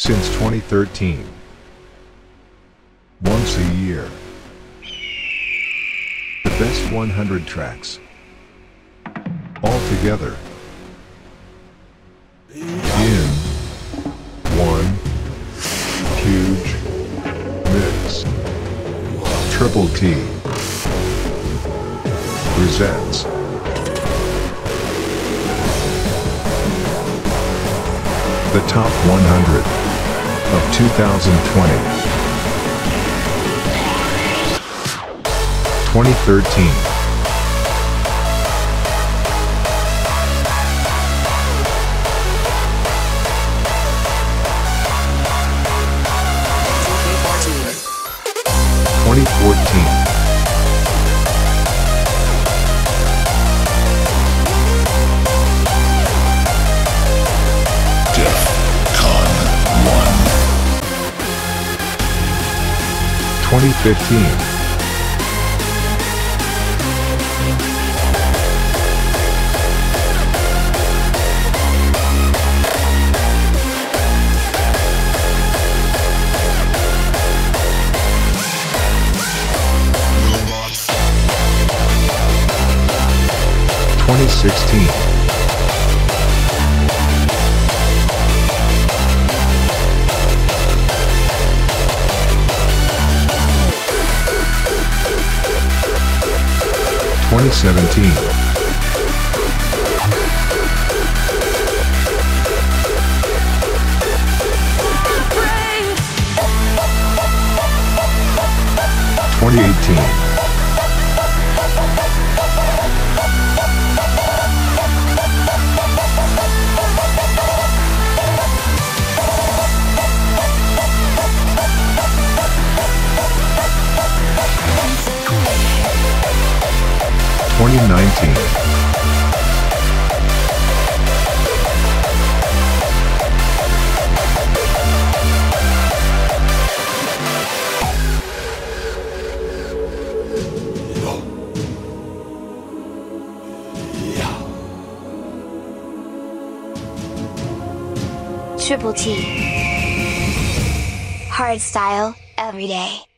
Since 2013. Once a year. The best 100 tracks. All together. In one huge mix. Triple T presents the top 100 of 2020. 2013 2014. 1. Twenty fifteen. Twenty sixteen. Twenty seventeen. Twenty eighteen. Twenty nineteen. Triple T. Hard style, every day.